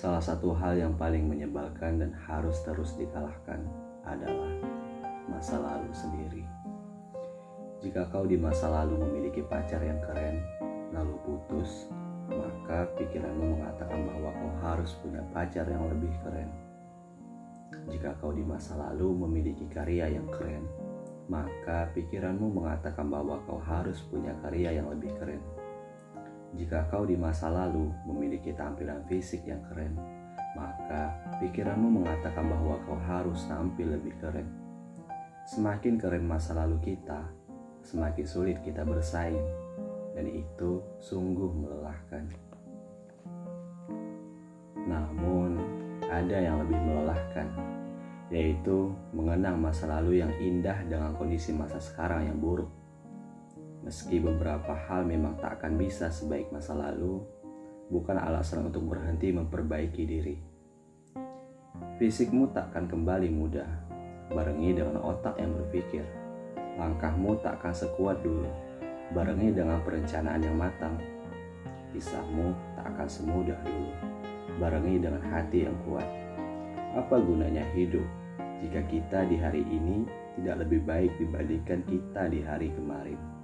Salah satu hal yang paling menyebalkan dan harus terus dikalahkan adalah masa lalu sendiri. Jika kau di masa lalu memiliki pacar yang keren, lalu putus, maka pikiranmu mengatakan bahwa kau harus punya pacar yang lebih keren. Jika kau di masa lalu memiliki karya yang keren, maka pikiranmu mengatakan bahwa kau harus punya karya yang lebih keren. Jika kau di masa lalu memiliki tampilan fisik yang keren, maka pikiranmu mengatakan bahwa kau harus tampil lebih keren. Semakin keren masa lalu kita, semakin sulit kita bersaing, dan itu sungguh melelahkan. Namun, ada yang lebih melelahkan, yaitu mengenang masa lalu yang indah dengan kondisi masa sekarang yang buruk. Meski beberapa hal memang tak akan bisa sebaik masa lalu, bukan alasan untuk berhenti memperbaiki diri. Fisikmu takkan kembali mudah, barengi dengan otak yang berpikir. Langkahmu tak akan sekuat dulu, barengi dengan perencanaan yang matang. Kisahmu tak akan semudah dulu, barengi dengan hati yang kuat. Apa gunanya hidup jika kita di hari ini tidak lebih baik dibandingkan kita di hari kemarin?